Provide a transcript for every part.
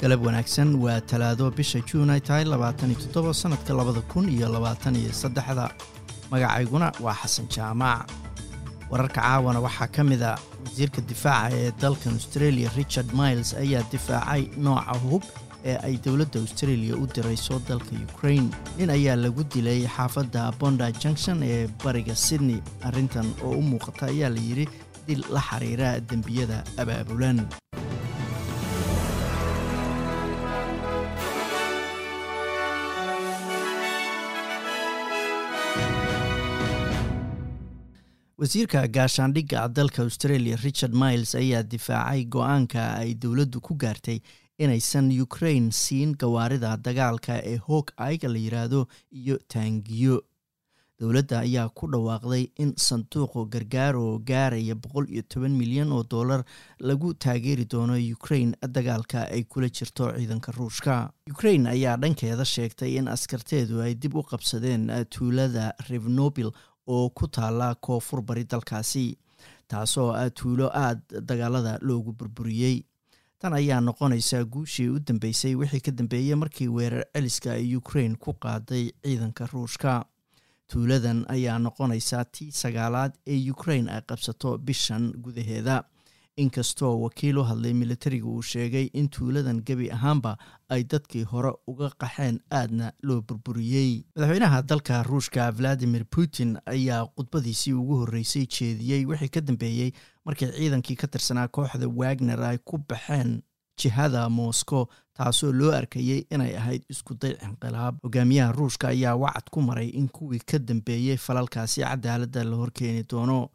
galab wanaagsan waa talaado bisha juun ay tahay labaatan iyo toddoba sannadka labada kun iyo labaatan iyo saddexda. Magacayguna waa xasan jaamac wararka caawana waxaa ka mid a wasiirka difaaca ee dalkan australia richard miles ayaa difaacay nooca hub ee ay dowladda australia u dirayso dalka ukraine. Nin ayaa lagu dilay xaafadda bonda junction ee bariga sydney. Arrintan oo u muuqata ayaa la yidhi dil la xiriira dembiyada abaabulan wasiirka gaashaandhigga dalka australia richard miles ayaa difaacay go'aanka ay dowladdu ku gaartay inaysan ukraine siin gawaarida dagaalka ee hoog ayga la yidhaahdo iyo taangiyo dowladda ayaa ku dhawaaqday in sanduuqo gargaar oo gaaraya boqol iyo toban milyan oo dollar lagu taageeri doono ukraine dagaalka ay kula jirto ciidanka ruushka. Ukraine ayaa dhankeeda sheegtay in askarteedu ay dib u qabsadeen tuulada revnobil oo ku taala koonfur bari dalkaasi taasoo ah tuulo aada dagaalada loogu burburiyey. Tan ayaa noqonaysaa guushii u dambeysay wixii ka dambeeyey markii weerar celiska ay ukraine ku qaaday ciidanka ruushka. Tuuladan ayaa noqonaysaa tii sagaalaad ee ukraine ay qabsato bishan gudaheeda inkastoo wakiil u hadlay militariga uu sheegay in tuuladan gebi ahaanba ay dadkii hore uga qaxeen aadna loo burburiyey. Madaxweynaha dalka ruushka valadimir putin ayaa khudbadiisii ugu horreysay jeediyey wixii ka dambeeyey markii ciidankii ka tirsanaa kooxda wagner ay ku baxeen jihada moscow taasoo loo arkayey inay ahayd iskuday inqilaab. Hogaamiyaha ruushka ayaa wacad ku maray in kuwii ka dambeeyey falalkaasi cadaaladda la horkeeni doono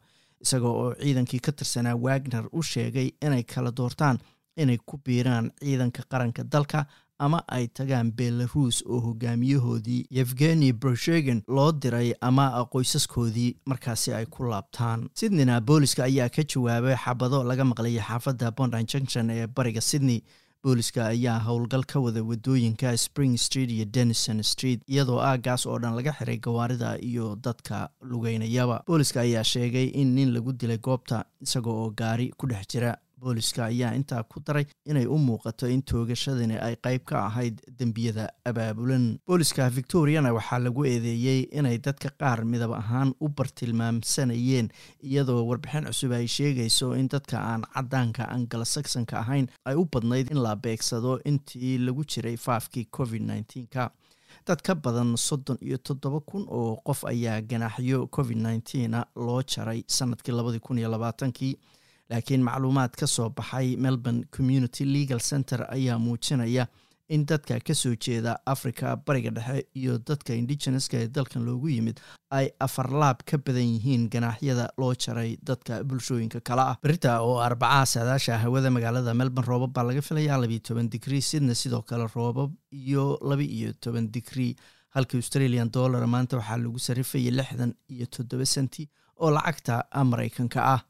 isaga oo ciidankii ka tirsanaa wagner u sheegay inay kala doortaan inay ku biiraan ciidanka qaranka dalka ama ay tagaan belaruus oo hogaamiyahoodii yevgeni broshegan loo diray ama qoysaskoodii markaasi ay ku laabtaan. Sydneyna booliska ayaa ka jawaabay xabado laga maqlayay xaafadda bondan junction ee bariga sydney booliska ayaa howlgal ka wada waddooyinka spring street iyo denison street iyadoo aagaas oo dhan laga xiray gawaarida iyo dadka lugeynayaba. Booliska ayaa sheegay in nin lagu dilay goobta isaga oo gaari ku dhex jira booliska ayaa intaa ku daray inay u muuqato in toogashadani ay qayb ka ahayd dembiyada abaabulan. Booliska victoriana waxaa lagu eedeeyey inay dadka qaar midab ahaan u bartilmaamsanayeen iyadoo warbixin cusub ay sheegayso in dadka aan caddaanka angalasaksonka ahayn ay u badnayd in la beegsado intii lagu jiray faafkii covid nneteen-ka dad ka badan soddon iyo toddoba kun oo qof ayaa ganaaxyo covid nneteen-a loo jaray sannadkii labadii kun iyo labaatankii laakiin macluumaad ka soo baxay melbourne community legal center ayaa muujinaya in dadka ka soo jeeda africa bariga dhexe iyo dadka indigeneska ee dalkan loogu yimid ay afarlaab ka badan yihiin ganaaxyada loo jaray dadka bulshooyinka kale ah. Berita oo arbacaha saadaasha hawada magaalada melbourne roobab baa laga filayaa labiiyo toban digrii sydney sidoo kale roobab iyo laba iyo toban digrii. Halka australian dollar maanta waxaa lagu sarifayay lixdan iyo toddoba senti oo lacagta maraykanka ah